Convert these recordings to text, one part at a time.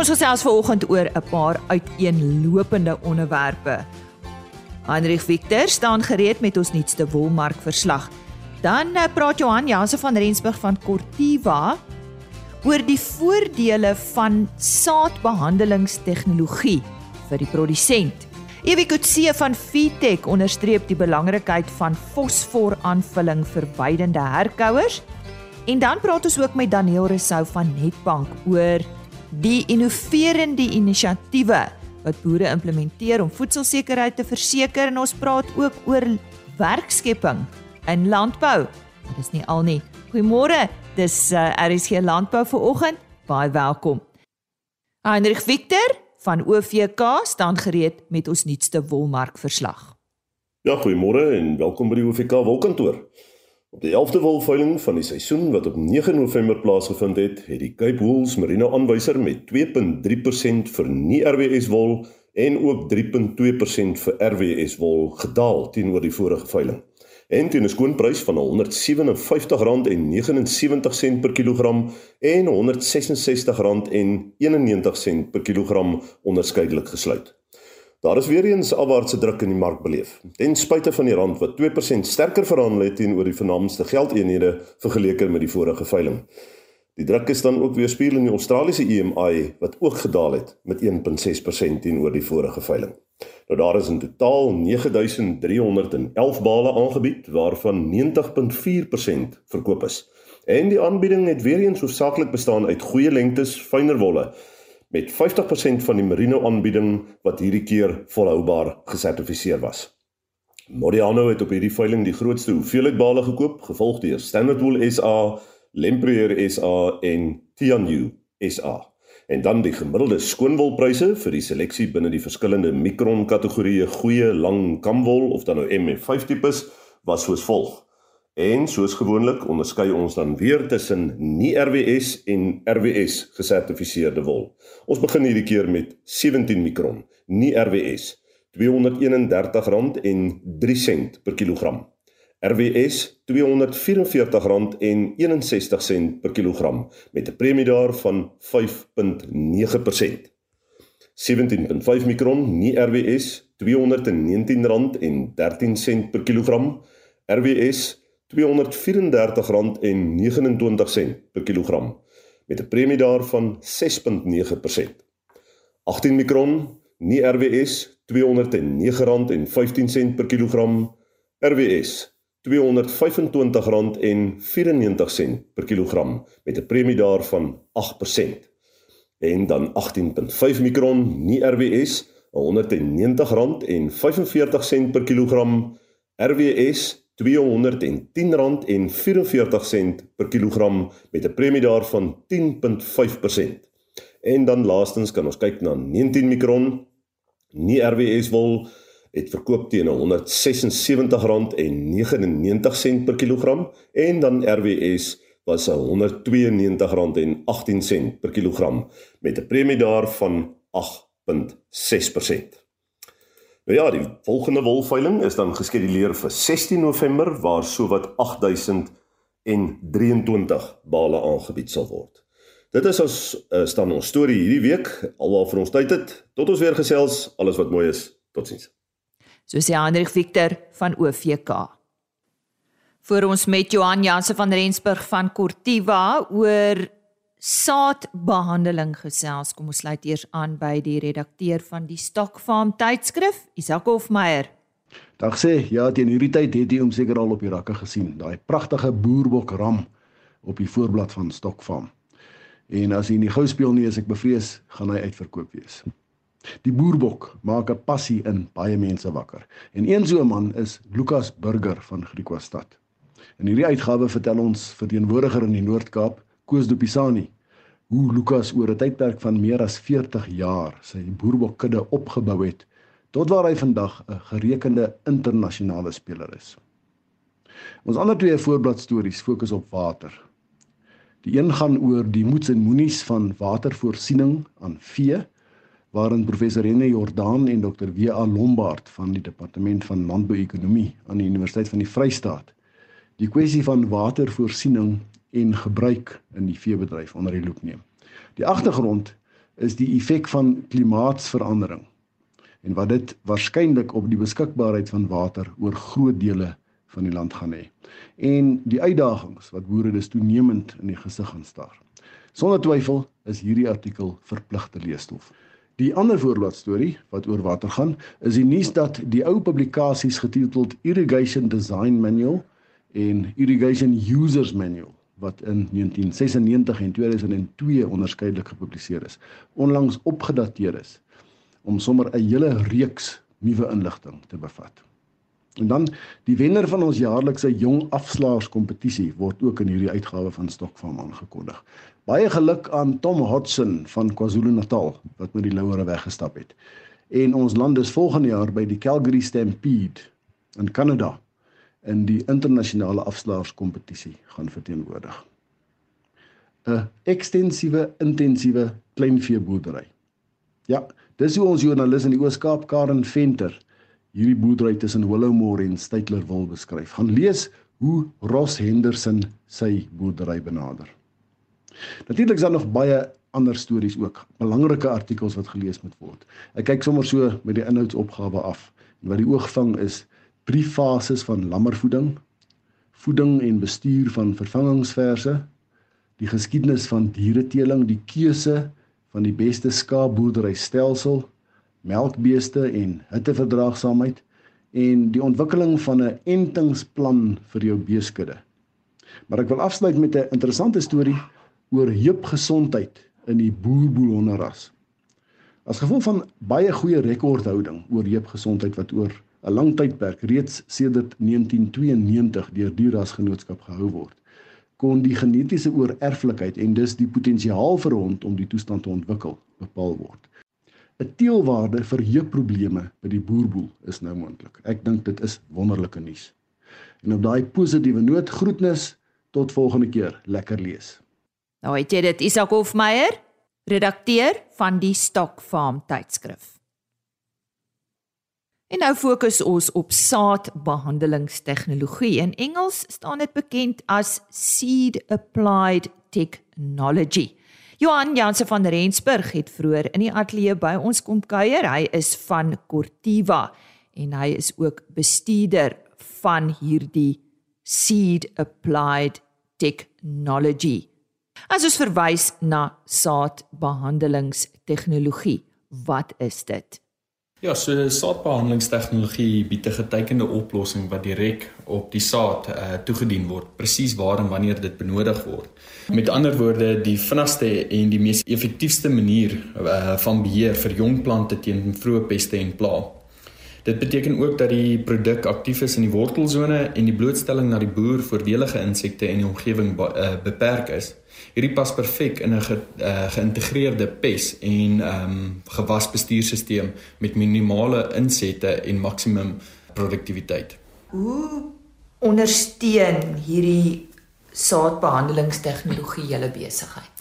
Ons gesels vanoggend oor 'n paar uiteenlopende onderwerpe. Heinrich Victor staan gereed met ons nuutste wolmark verslag. Dan eh, praat Johan Janse van Rensburg van Cortiva oor die voordele van saadbehandelingstegnologie vir die produsent. Ewie Kutse van Fitech onderstreep die belangrikheid van fosforaanvulling vir weidende herkouers. En dan praat ons ook met Daniel Resou van Netbank oor die innoverende inisiatiewe wat boere implementeer om voedselsekerheid te verseker en ons praat ook oor werkskepping in landbou. Dit is nie al nie. Goeiemôre. Dis uh, RSG Landbou vir oggend. Baie welkom. Heinrich Victor van OVK staan gereed met ons nuutste wolmark verslag. Ja, goeiemôre en welkom by die OVK wolkantoor. Op die 11de wolveiling van die seisoen wat op 9 November plaasgevind het, het die Cape Wools Merino aanwyser met 2.3% vir nie RWS wol en ook 3.2% vir RWS wol gedaal teenoor die vorige veiling. En teen 'n skoonprys van R157.79 per kilogram en R166.91 per kilogram onderskeidelik gesluit. Daar is weer eens afwaartse druk in die mark beleef. Ten spyte van die rand wat 2% sterker verhandel het teenoor die vernaamste geldeenhede vergeleke met die vorige veiling. Die druk is dan ook weer speel in die Australiese EMI wat ook gedaal het met 1.6% teenoor die vorige veiling. Nou daar is in totaal 9311 bale aangebied waarvan 90.4% verkoop is. En die aanbieding het weer eens hoofsaaklik bestaan uit goeie lengtes fyner wolle met 50% van die merino aanbieding wat hierdie keer volhoubaar gesertifiseer was. Modiano het op hierdie veiling die grootste hoeveelheid bale gekoop, gevolg deur Standard Wool SA, Lempriere SA en Tianyu SA. En dan die gemiddelde skoonwolpryse vir die seleksie binne die verskillende mikron kategorieë goeie lang kamwol of dan nou MF5 tipes was soos volg. En soos gewoonlik onderskei ons dan weer tussen nie RWS en RWS gesertifiseerde wol. Ons begin hierdie keer met 17 mikron, nie RWS, R231 en 3 sent per kilogram. RWS R244 per kilogram met 'n premie daarvan 5.9%. 17.5 mikron, nie RWS, R219 en 13 sent per kilogram. RWS R234.29 per kilogram met 'n premie daarvan 6.9%. 18 mikron, nie RWS, R209.15 per kilogram. RWS R225.94 per kilogram met 'n premie daarvan 8%. En dan 18.5 mikron, nie RWS, R190.45 per kilogram. RWS R210.44 per kilogram met 'n premie daarvan 10.5%. En dan laastens kan ons kyk na 19 mikron. Nie RWS wol het verkoop teen R176.99 per kilogram en dan RWS was R192.18 per kilogram met 'n premie daarvan 8.6%. Nou ja, die volgende wolveiling is dan geskeduleer vir 16 November waar sowat 8023 bale aangebied sal word. Dit is ons uh, staan ons storie hierdie week alwaar vir ons tyd het. Tot ons weer gesels, alles wat mooi is. Totsiens. So sê Hendrik Victor van OVK. Vir ons met Johan Janse van Rensburg van Cortiva oor saadbehandeling gesels. Kom ons sluit eers aan by die redakteur van die Stokfarm tydskrif, Isak Hofmeyer. Dag sê, ja, teen hierdie tyd het jy hom seker al op die rakke gesien, daai pragtige boerbok ram op die voorblad van Stokfarm. En as hy nie gou speel nie, as ek bevrees, gaan hy uitverkoop wees. Die boerbok maak 'n passie in baie mense wakker. En een so 'n man is Lukas Burger van Griekwastad. In hierdie uitgawe vertel ons verteenwoordiger in die Noord-Kaap Koos Dupisani hoe Lukas oor 'n tydperk van meer as 40 jaar sy boerbokkudde opgebou het tot waar hy vandag 'n gerekende internasionale speler is. Ons ander twee voorbladstories fokus op water. Die een gaan oor die moets en moenies van watervoorsiening aan vee waarin professor Rene Jordaan en dokter W.A. Lombard van die departement van landbouekonomie aan die Universiteit van die Vrystaat die kwessie van watervoorsiening en gebruik in die veebedryf onder die loep neem. Die agtergrond is die effek van klimaatsverandering en wat dit waarskynlik op die beskikbaarheid van water oor groot dele van die land gaan hê. En die uitdagings wat boere dus toenemend in die gesig gaan staar. Sonder twyfel is hierdie artikel verpligte leesstof. Die ander voorbladstorie wat oor water gaan, is die nuus dat die ou publikasies getiteld Irrigation Design Manual en Irrigation Users Manual wat in 1996 en 2002 onderskeidelik gepubliseer is, onlangs opgedateer is om sommer 'n hele reeks nuwe inligting te bevat. En dan die wenner van ons jaarlikse jong afslaers kompetisie word ook in hierdie uitgawe van Stokfarm aangekondig. Baie geluk aan Tom Hodson van KwaZulu-Natal wat met die louere weggestap het. En ons land is volgende jaar by die Calgary Stampede in Kanada in die internasionale afslaerskompetisie gaan verteenwoordig. 'n Ekstensiewe, intensiewe kleinveeboerdery. Ja, dis hoe ons joernalis in die Oos-Kaap Karen Venter hierdie boerdery tussen Willowmore en Stytler wil beskryf. Gaan lees hoe Ross Henderson sy boerdery benader. Natuurlik is daar nog baie ander stories ook, belangrike artikels wat gelees moet word. Ek kyk sommer so met die inhoudsopgawe af. En wat die oog vang is drie fases van lammervoeding, voeding en bestuur van vervangingsverse, die geskiedenis van diereteeling, die keuse van die beste skaapboerderystelsel, melkbeeste en hitteverdraagsaamheid en die ontwikkeling van 'n entingsplan vir jou beeskudde. Maar ek wil afsluit met 'n interessante storie oor heupgesondheid in die boerboelhonderras. As gevolg van baie goeie rekordhouding oor heupgesondheid wat oor 'n lang tydperk reeds sedert 1992 deur die rasgenootskap gehou word kon die genetiese oorerflikheid en dus die potensiaal vir hond om die toestand te ontwikkel bepaal word. 'n Teelwaarde vir heupprobleme by die boerboel is nou moontlik. Ek dink dit is wonderlike nuus. En op daai positiewe noot groetnis tot volgende keer. Lekker lees. Nou het jy dit Isak Hofmeyer, redakteur van die Stock Farm tydskrif. En nou fokus ons op saadbehandelingstegnologie. In Engels staan dit bekend as seed applied technology. Johan Jansen van Rensburg het vroeër in die ateljee by ons kom kuier. Hy is van Cortiva en hy is ook bestuurder van hierdie seed applied technology. As ons verwys na saadbehandelingstegnologie, wat is dit? Ja, so saadbehandelingstegnologie bied 'n getekende oplossing wat direk op die saad uh, toegedien word, presies waar en wanneer dit benodig word. Met ander woorde, die vinnigste en die mees effektiewste manier uh, van beheer vir jong plante teen vroeë peste en plaae. Dit beteken ook dat die produk aktief is in die wortelsone en die blootstelling na die boer voordelige insekte en die omgewing uh, beperk is. Hierdie pas perfek in 'n ge, uh, geïntegreerde pes en ehm um, gewasbestuurstelsel met minimale insette en maksimum produktiwiteit. Hoe ondersteun hierdie saadbehandelingstegnologie julle besigheid?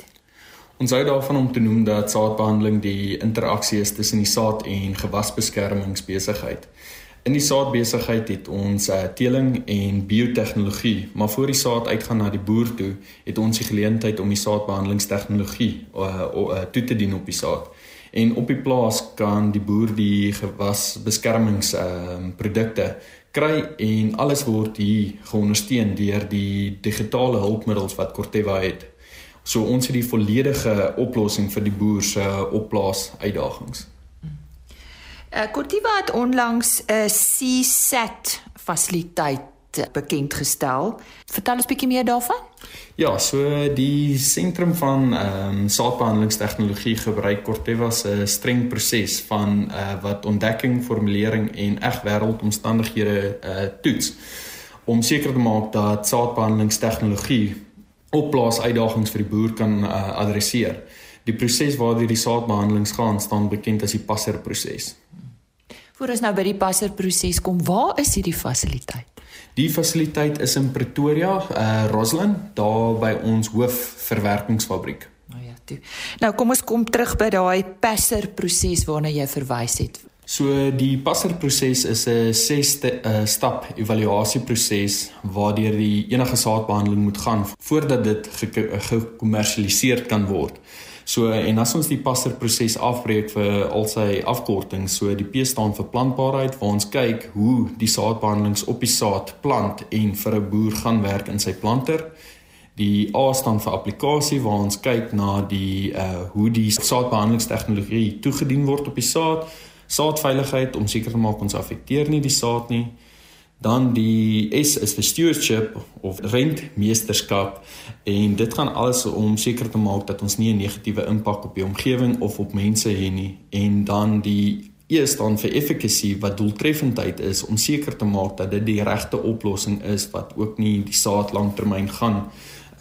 Ons hou daarvan om te noem dat saadbehandeling die interaksie is tussen die saad en gewasbeskermingsbesigheid. In die saadbesigheid het ons uh, teeling en biotehnologie, maar voor die saad uitgaan na die boer toe, het ons die geleentheid om die saadbehandelingstegnologie uh, uh, toe te dien op die saad. En op die plaas kan die boer die gewasbeskermingsprodukte uh, kry en alles word hier geondersteun deur die digitale hulpmiddels wat Corteva het. So ons het die volledige oplossing vir die boer se opplaas uitdagings. Uh, Cortiva het onlangs 'n CSAT fasiliteit bekend gestel. Vertel ons bietjie meer daarvan. Ja, so die sentrum van ehm um, saadbehandelingstegnologie gebruik Corteva se streng proses van uh, wat ontdekking, formulering en eg wêreldomstandighede uh, toets om seker te maak dat saadbehandelingstegnologie opplaas uitdagings vir die boer kan uh, adresseer. Die proses waardeur die saadbehandelings gaan staan bekend as die passerproses. Voor ons nou by die passerproses kom, waar is hierdie fasiliteit? Die fasiliteit is in Pretoria, uh Roslyn, daar by ons hoofverwerkingsfabriek. Nou ja, toe. Nou kom ons kom terug by daai passerproses waarna jy verwys het. So die passerproses is 'n 6 uh, stap evaluasieproses waardeur die enige saadbehandeling moet gaan voordat dit gekommersialiseer ge kan word. So en as ons die passer proses afbreek vir al sy afkortings, so die P staan vir plantbaarheid waar ons kyk hoe die saadbehandelings op die saad plant en vir 'n boer gaan werk in sy planter. Die A staan vir applikasie waar ons kyk na die uh hoe die saadbehandelingstegnologie toegedien word op die saad, saadveiligheid om seker te maak ons affekteer nie die saad nie. Dan die S is vir stewardship of rentmeesterskap en dit gaan alles om seker te maak dat ons nie 'n negatiewe impak op die omgewing of op mense het nie. En dan die E staan vir efficacy wat doeltreffendheid is om seker te maak dat dit die regte oplossing is wat ook nie die saad lanktermyn gaan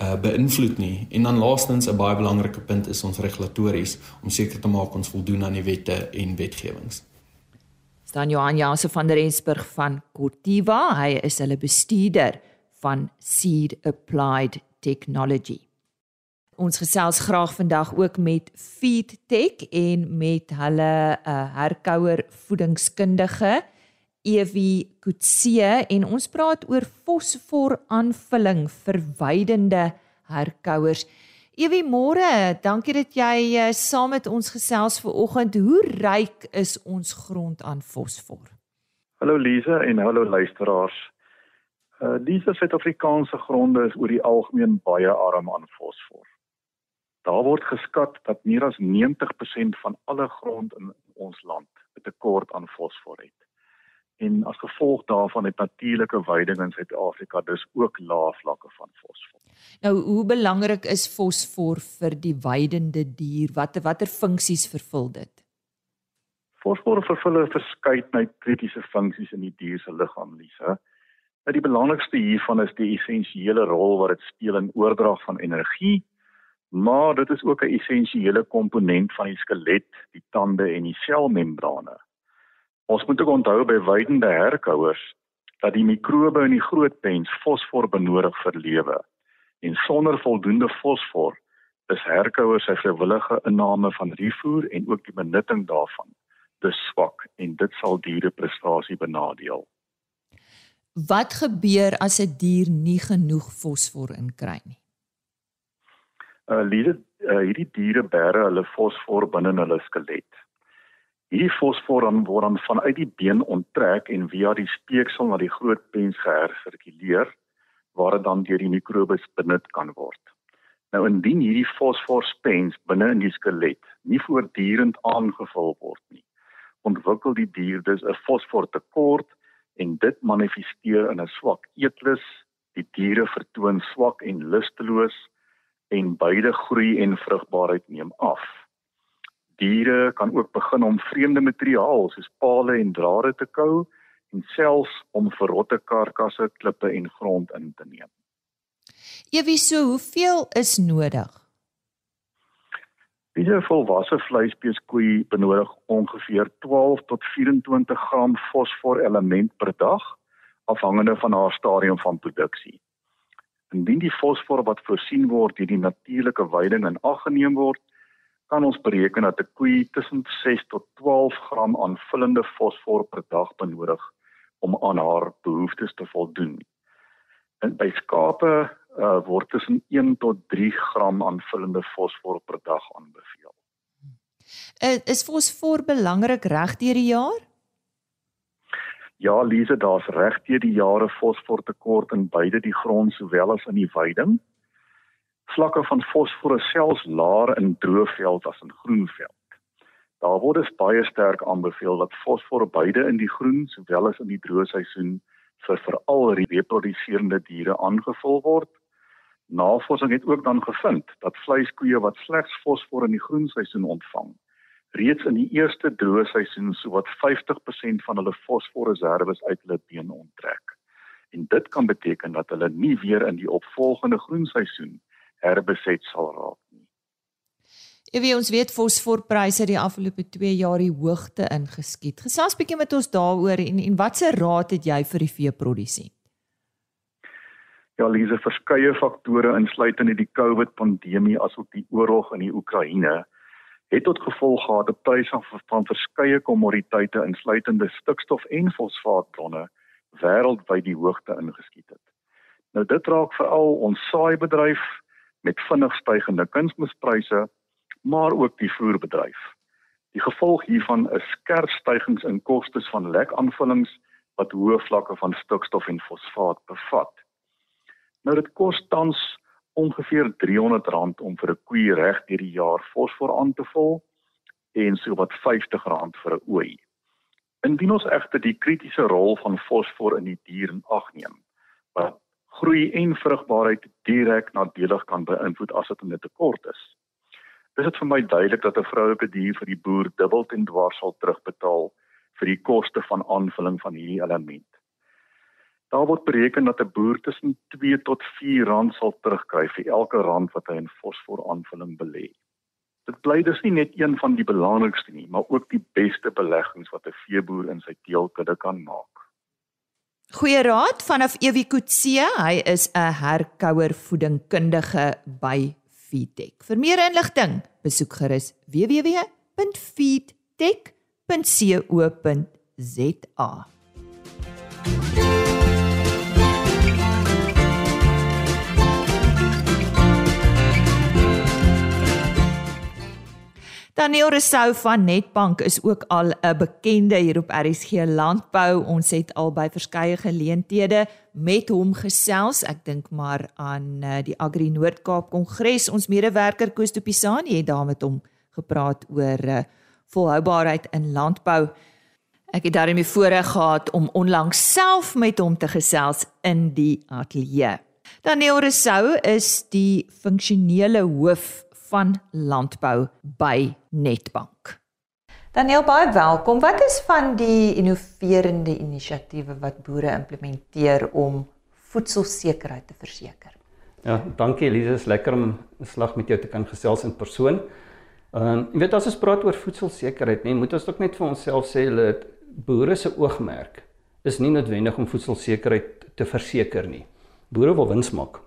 uh beïnvloed nie. En dan laastens 'n baie belangrike punt is ons regulatories om seker te maak ons voldoen aan die wette en wetgewings staan Johan Jansen van der Rensburg van Cortiva. Hy is hulle bestuurder van Seed Applied Technology. Ons gesels graag vandag ook met FeedTech en met hulle 'n uh, eh, herkouer voedingskundige Evie Kutse en ons praat oor fosfor aanvulling vir weidende herkouers. Ewie môre, dankie dat jy uh, saam met ons gesels ver oggend. Hoe ryk is ons grond aan fosfor? Hallo Lize en hallo luisteraars. Uh Lize Suid-Afrikaanse gronde is oor die algemeen baie arm aan fosfor. Daar word geskat dat meer as 90% van alle grond in ons land 'n tekort aan fosfor het en as gevolg daarvan het natuurlike veiding in Suid-Afrika dus ook lae vlakke van fosfor. Nou, hoe belangrik is fosfor vir die weidende dier? Watter watter funksies vervul dit? Fosfor vervul 'n verskeidenheid kritiese funksies in die dier se liggaam, Lisa. Nou die belangrikste hiervan is die essensiële rol wat dit speel in oordrag van energie, maar dit is ook 'n essensiële komponent van die skelet, die tande en die selmembrane. Ons moet ook onthou by weidende herkouers dat die mikrobe in die groot pens fosfor benodig vir lewe. En sonder voldoende fosfor is herkouers se vrywillige inname van rifoer en ook die benutting daarvan te swak en dit sal diere prestasie benadeel. Wat gebeur as 'n die dier nie genoeg fosfor inkry nie? Uh, liede, uh hierdie diere bære hulle fosfor binne in hulle skelet. Hierdie fosfor dan word dan vanuit die been onttrek en via die speeksel na die groot pens gehersirkuleer waar dit dan deur die mikrobes benut kan word. Nou indien hierdie fosforspens binne in die skelet nie voortdurend aangevul word nie, ontwikkel die dier dus 'n fosfortekort en dit manifesteer in 'n swak eetlus. Die diere vertoon swak en lusteloos en beide groei en vrugbaarheid neem af diere kan ook begin om vreemde materiaal soos pale en drade te kou en selfs om verrotte karkasse, klippe en grond in te neem. Ewie so, hoeveel is nodig? Diese volwasse vleisbeeskoei benodig ongeveer 12 tot 24 gram fosfor element per dag afhangende van haar stadium van produksie. Indien die fosfor wat voorsien word deur die natuurlike weiding in ag geneem word, kan ons bereken dat 'n koei tussen 6 tot 12 gram aanvullende fosfor per dag benodig om aan haar behoeftes te voldoen. En by skape uh, word tussen 1 tot 3 gram aanvullende fosfor per dag aanbeveel. Uh, is fosfor belangrik reg deur die jaar? Ja, Lise, daar's reg deur die jare fosfor tekort in beide die grond sowel as in die veiding vlakke van fosfor selfs laer in droëveld as in groenveld. Daar word dus baie sterk aanbeveel dat fosfor beide in die groen sowel as in die droë seisoen vir veral reproduserende diere aangevul word. Navorsing het ook dan gevind dat vleiskoeie wat slegs fosfor in die groen seisoen ontvang, reeds in die eerste droë seisoen sowat 50% van hulle fosforreserwes uit hulle been onttrek. En dit kan beteken dat hulle nie weer in die opvolgende groen seisoen herbeset sal raak nie. Ewie ons weet fosforpryse die afgelope 2 jaar die hoogte ingeskiet. Gesels bietjie met ons daaroor en en watse raad het jy vir die veeprodusent? Ja, Lise, verskeie faktore insluitend in die COVID-pandemie asook die oorlog in die Oekraïne het tot gevolg gehad dat pryse van, van verskeie kommoditeite insluitende stikstof en fosfaatbronne wêreldwyd die hoogte ingeskiet het. Nou dit raak veral ons saaibedryf met vinnig stygende kunsmispryse maar ook die voerbedryf. Die gevolg hiervan is skerp stygings in kostes van lekaanvullings wat hoë vlakke van stikstof en fosfaat bevat. Nou dit kos tans ongeveer R300 om vir 'n koei reg deur die jaar fosfor aan te vul en so wat R50 vir 'n ooi. Indien ons egter die kritiese rol van fosfor in die dier in ag neem, wat groei en vrugbaarheid direk nadelig kan beïnvloed as dit in 'n tekort is, is dit vir my duidelik dat 'n vroulike dier vir die boer dubbel en dwars sal terugbetaal vir die koste van aanvulling van hierdie element. Daar word bereken dat 'n boer tussen 2 tot 4 rand sal terugkry vir elke rand wat hy in fosfor aanvulling belê. Dit bly dus nie net een van die belangrikste nie, maar ook die beste beleggings wat 'n veeboer in sy teelkudde kan maak. Goeie raad vanaf Ewie Kutse, hy is 'n herkouer voedingkundige by Feedtech. Vir meer inligting, besoek gerus www.feedtech.co.za. Daniel Resou van Netbank is ook al 'n bekende hier op RSG Landbou. Ons het al by verskeie geleenthede met hom gesels. Ek dink maar aan uh, die Agri Noord-Kaap Kongres. Ons medewerker Koos de Pisani het daar met hom gepraat oor uh, volhoubaarheid in landbou. Ek het daarmee voorreg gehad om onlangs self met hom te gesels in die ateljee. Daniel Resou is die funksionele hoof van landbou by Netbank. Daniel baie welkom. Wat is van die innoverende inisiatiewe wat boere implementeer om voedselsekerheid te verseker? Ja, dankie Elise, is lekker om 'n slag met jou te kan gesels in persoon. Ehm, uh, jy weet as ons praat oor voedselsekerheid, nee, moet ons ook net vir onsself sê dat boere se oogmerk is nie noodwendig om voedselsekerheid te verseker nie. Boere wil wins maak.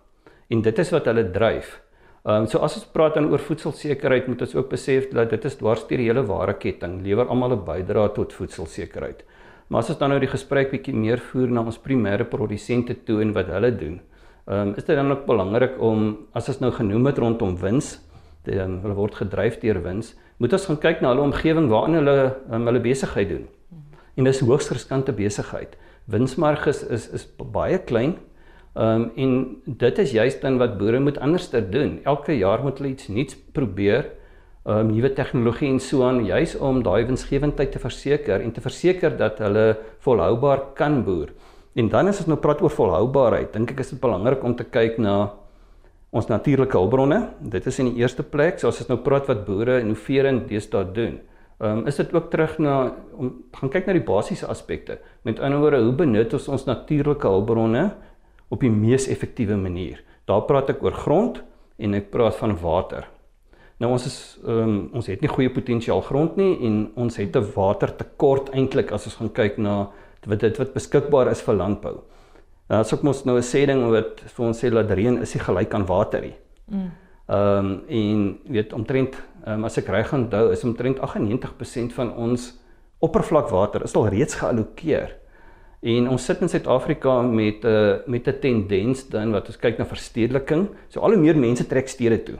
En dit is wat hulle dryf. Ehm um, so as ons praat dan oor voedselsekerheid, moet ons ook besef dat dit is dwars deur die hele waardeketting, lewer almal 'n bydrae tot voedselsekerheid. Maar as ons dan nou die gesprek bietjie meer voer na ons primêre produsente toe en wat hulle doen, ehm um, is dit dan ook belangrik om as ons nou genoem het rondom wins, dit um, hulle word gedryf deur wins, moet ons gaan kyk na hulle omgewing waarin hulle um, hulle besigheid doen. En dis hoogs riskante besigheid. Winsmarges is is baie klein Ehm um, en dit is juist dan wat boere moet anderster doen. Elke jaar moet hulle iets nuuts probeer, ehm um, nuwe tegnologie en so aan, juis om daai winsgewendheid te verseker en te verseker dat hulle volhoubaar kan boer. En dan as ons nou praat oor volhoubaarheid, dink ek is dit belangrik om te kyk na ons natuurlike hulpbronne. Dit is in die eerste plek, so as ons nou praat wat boere innoverend deesdae doen. Ehm um, is dit ook terug na om gaan kyk na die basiese aspekte. Met ander woorde, hoe benut ons ons natuurlike hulpbronne op die mees effektiewe manier. Daar praat ek oor grond en ek praat van water. Nou ons is um, ons het nie goeie potensiaal grond nie en ons het 'n watertekort eintlik as ons gaan kyk na wat dit wat beskikbaar is vir landbou. Nou as ek mos nou 'n sê ding wat vir ons sê dat reën is nie gelyk aan water nie. Mm. Ehm um, en weet omtrent um, as ek reg onthou is omtrent 98% van ons oppervlakwater is al reeds geallokeer En ons sit in Suid-Afrika met 'n uh, met 'n tendens dan wat ons kyk na verstedeliking. So al hoe meer mense trek stede toe.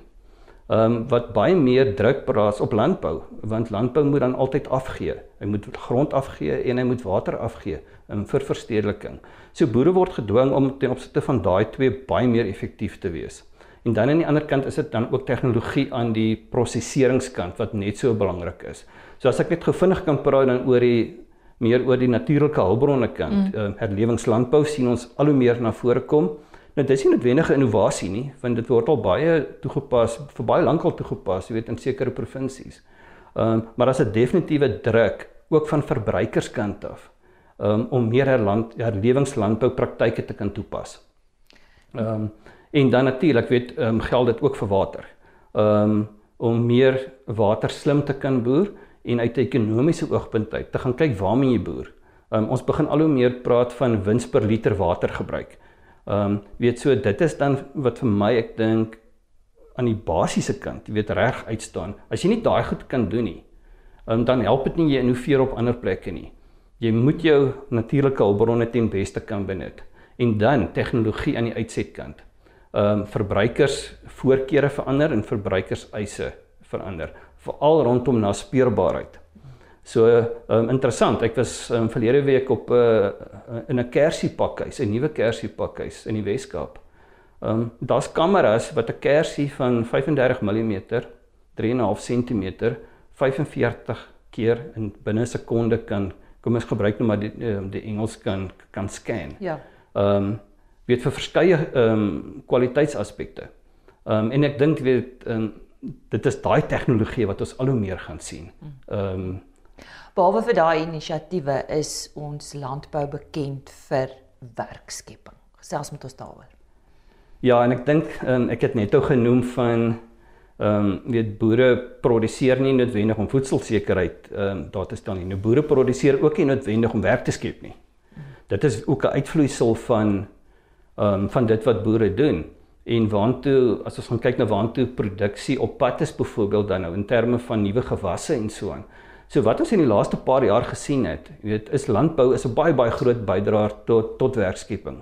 Ehm um, wat baie meer druk plaas op landbou, want landbou moet dan altyd afgee. Hy moet grond afgee en hy moet water afgee um, vir verstedeliking. So boere word gedwing om ten opsigte van daai twee baie meer effektief te wees. En dan aan die ander kant is dit dan ook tegnologie aan die prosesseringskant wat net so belangrik is. So as ek net gou vinnig kan praat dan oor die meer oor die natuurlike hulpbronne kant. Mm. Uh, herlewingslandbou sien ons al hoe meer na vore kom. Nou dis nie noodwendige innovasie nie, want dit word al baie toegepas vir baie lank al toegepas, jy weet in sekere provinsies. Ehm um, maar as 'n definitiewe druk ook van verbruikerskant af um, om meer herland herlewingslandbou praktyke te kan toepas. Ehm um, en dan natuurlik weet ehm um, geld dit ook vir water. Ehm um, om meer water slim te kan boer en uit 'n ekonomiese oogpunt uit te gaan kyk waarmee jy boer. Um, ons begin al hoe meer praat van wins per liter water gebruik. Ehm um, weet so dit is dan wat vir my ek dink aan die basiese kant, jy weet reg uitstaan. As jy nie daai goed kan doen nie, um, dan help dit nie jy innoveer op ander plekke nie. Jy moet jou natuurlike hulpbronne ten beste kan benut en dan tegnologie aan die uitsetkant. Ehm um, verbruikers voorkeure verander en verbruikers eise verander, veral rondom na speurbaarheid. So um, interessant. Ek was um, verlede week op 'n uh, in 'n kersiepakhuis, 'n nuwe kersiepakhuis in die Wes-Kaap. Ehm um, daar's kameras wat 'n kersie van 35 mm, 3.5 cm, 45 keer in binne 'n sekonde kan kom ons gebruik nou maar die um, die Engels kan kan scan. Ja. Ehm um, weet vir verskeie ehm um, kwaliteitsaspekte. Ehm um, en ek dink weet um, dit is daai tegnologie wat ons al hoe meer gaan sien. Ehm um, Behalwe vir daai inisiatiewe is ons landbou bekend vir werkskepping. Gesels met ons daaroor. Ja, en ek dink um, ek het net ou genoem van ehm um, weet boere produseer nie noodwendig om voedselsekerheid ehm um, daar te stel nie. Nou boere produseer ook nie noodwendig om werk te skep nie. Dit is ook 'n uitvloeisel van ehm um, van dit wat boere doen. En waantoe as ons gaan kyk na waantoe produksie op pad is byvoorbeeld dan nou in terme van nuwe gewasse en so aan. So wat ons in die laaste paar jaar gesien het, jy weet, is landbou is 'n baie baie groot bydraer tot tot werkskepping.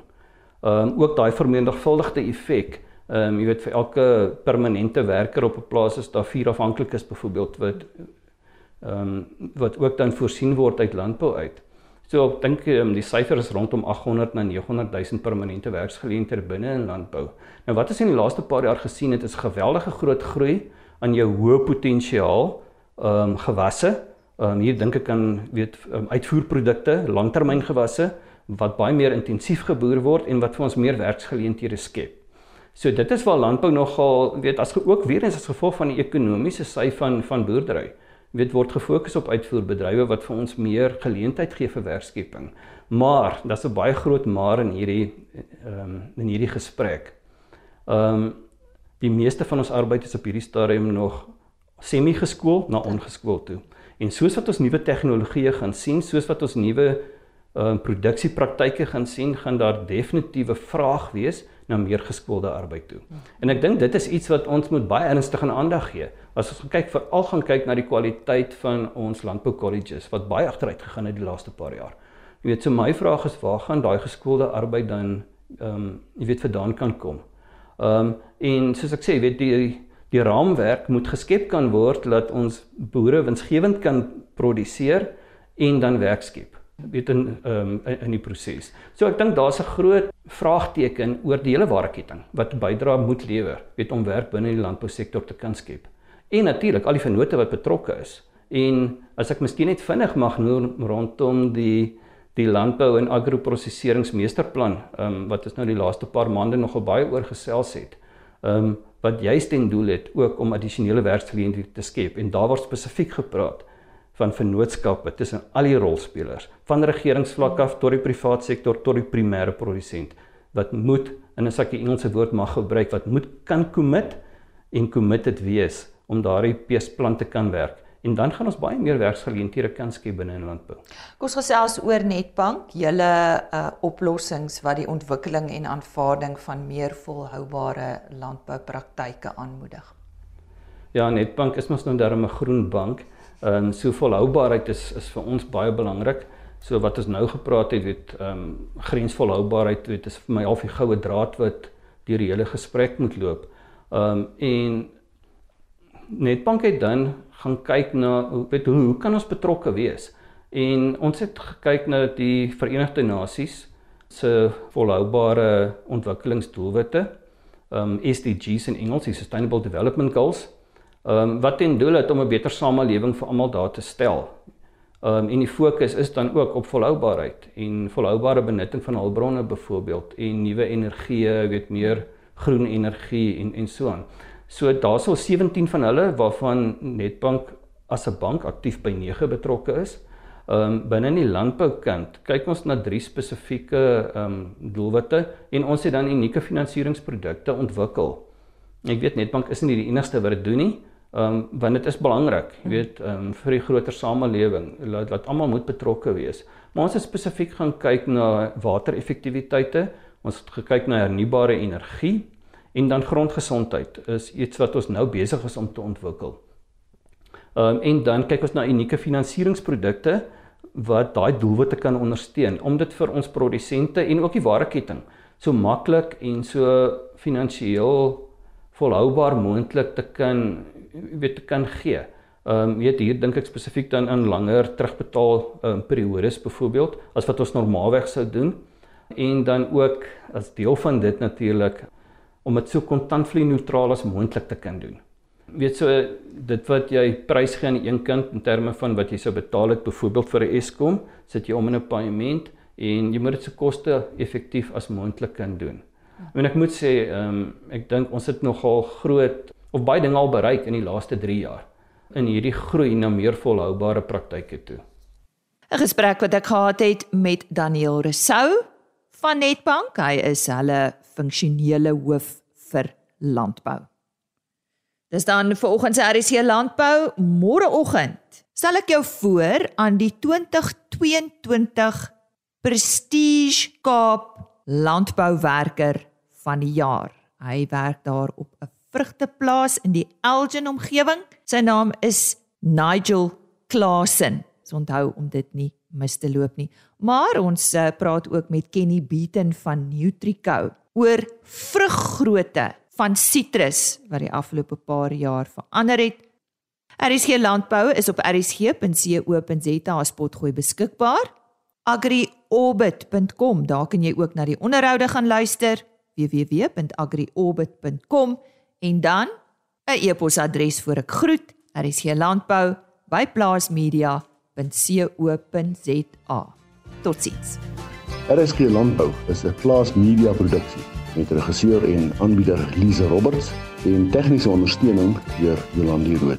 Ehm um, ook daai vermenigvuldigde effek. Ehm um, jy weet vir elke permanente werker op 'n plaas is daar vier afhanklikes byvoorbeeld wat ehm um, wat ook dan voorsien word uit landbou uit. So ek dink um, die syfer is rondom 800 na 900 000 permanente werksgeleenthede binne in landbou. Nou wat ons in die laaste paar jaar gesien het is geweldige groot groei aan jou hoë potensiaal ehm um, gewasse Ehm um, hier dink ek aan weet um, uitvoerprodukte, langtermyngewasse wat baie meer intensief geboer word en wat vir ons meer werksgeleenthede skep. So dit is waar landbou nogal weet as ook weer eens as gevolg van die ekonomiese sy van van boerdery weet word gefokus op uitvoerbedrywe wat vir ons meer geleentheid gee vir werkskepping. Maar daar's 'n baie groot maar in hierdie ehm um, in hierdie gesprek. Ehm um, die meeste van ons arbeid is op hierdie stadium nog semi-geskoold na ongeskoold toe. En soos wat ons nuwe tegnologieë gaan sien, soos wat ons nuwe uh produksiepraktyke gaan sien, gaan daar definitiewe vraag wees na meer geskoolde arbeid toe. En ek dink dit is iets wat ons moet baie ernstig aan aandag gee. As ons kyk veral gaan kyk na die kwaliteit van ons landbou colleges wat baie agteruit gegaan het die laaste paar jaar. Jy weet, so my vraag is waar gaan daai geskoolde arbeid dan ehm um, jy weet vandaan kan kom? Ehm um, en soos ek sê, jy weet die die raamwerk moet geskep kan word dat ons boere winsgewend kan produseer en dan werk skep weet in um, in die proses. So ek dink daar's 'n groot vraagteken oor die hele waardeketting wat bydra moet lewer weet om werk binne die landbousektor te kan skep. En natuurlik al die vennote wat betrokke is. En as ek miskien net vinnig mag noem rondom die die landbou en agroprosesseringsmeesterplan, ehm um, wat ons nou die laaste paar maande nogal baie oor gesels het. Ehm um, wat juist ten doel het ook om addisionele werksgeleenthede te skep en daar word spesifiek gepraat van vennootskappe tussen al die rolspelers van regeringsvlak af tot die privaat sektor tot die primêre produsent wat moet in 'n sakkie Engelse woord mag gebruik wat moet kan commit en committed wees om daardie peesplan te kan werk en dan gaan ons baie meer werksgeleenthede kan skep binne in landbou. Kom ons gesels oor Netbank, julle uh, oplossings wat die ontwikkeling en aanvaarding van meer volhoubare landboupraktyke aanmoedig. Ja, Netbank is mos nou darem 'n groen bank. Ehm um, so volhoubaarheid is is vir ons baie belangrik. So wat ons nou gepraat het, weet ehm um, grensvolhoubaarheid, weet is vir my half die goue draad wat deur die hele gesprek moet loop. Ehm um, en Netbank het dan gaan kyk na weet hoe hoe kan ons betrokke wees? En ons het gekyk na die Verenigde Nasies se volhoubare ontwikkelingsdoelwitte, um SDGs in Engels, die Sustainable Development Goals, um wat ten doel het om 'n beter samelewing vir almal daar te stel. Um en die fokus is dan ook op volhoubaarheid en volhoubare benutting van hulpbronne byvoorbeeld en nuwe energie, weet meer groen energie en en so aan. So daar's al 17 van hulle waarvan Netbank as 'n bank aktief by 9 betrokke is. Ehm um, binne die landboukant kyk ons na drie spesifieke ehm um, doelwitte en ons het dan unieke finansieringsprodukte ontwikkel. Ek weet Netbank is nie die enigste wat dit doen nie. Ehm um, want dit is belangrik, jy weet, ehm um, vir die groter samelewing laat laat almal moet betrokke wees. Maar ons het spesifiek gaan kyk na watereffektiwiteite. Ons het gekyk na hernubare energie En dan grondgesondheid is iets wat ons nou besig is om te ontwikkel. Ehm um, en dan kyk ons na unieke finansieringsprodukte wat daai doelwitte kan ondersteun om dit vir ons produsente en ook die waardeketting so maklik en so finansiëel volhoubaar moontlik te kan weet kan gee. Ehm um, weet hier dink ek spesifiek dan aan langer terugbetaal um, periodes byvoorbeeld as wat ons normaalweg sou doen en dan ook as deel van dit natuurlik om dit so kontantvloei neutraal as moontlik te kan doen. Weet so dit wat jy prys gee aan die een kant in terme van wat jy sou betaal het byvoorbeeld vir 'n Eskom, sit jy om in 'n paaiement en jy moet dit so koste effektief as moontlik kan doen. En ek moet sê, ehm um, ek dink ons het nogal groot of baie dinge al bereik in die laaste 3 jaar in hierdie groei na meer volhoubare praktyke toe. 'n Gesprek wat ek gehad het met Daniel Resou van Netbank. Hy is hulle funksionele hoof vir landbou. Dis dan vir oggend se RC landbou môreoggend. Stel ek jou voor aan die 2022 Prestige Kaap landbouwerker van die jaar. Hy werk daar op 'n vrugteplaas in die Elgin omgewing. Sy naam is Nigel Klasen. Ons onthou om dit nie mis te loop nie. Maar ons uh, praat ook met Kenny Beaton van Nutrico oor vruggrootte van sitrus wat die afgelope paar jaar verander het. RSG Landbou is op rsg.co.za spotgooi beskikbaar agriorbit.com. Daar kan jy ook na die onderhoude gaan luister www.agriorbit.com en dan 'n e-posadres vir ek groet rsglandbou@plaasmedia.co.za. Totsiens. RSG Landbou is 'n Plaas Media produksie met regisseur en aanbieder Lize Roberts en tegniese ondersteuning deur Jolande Rooi.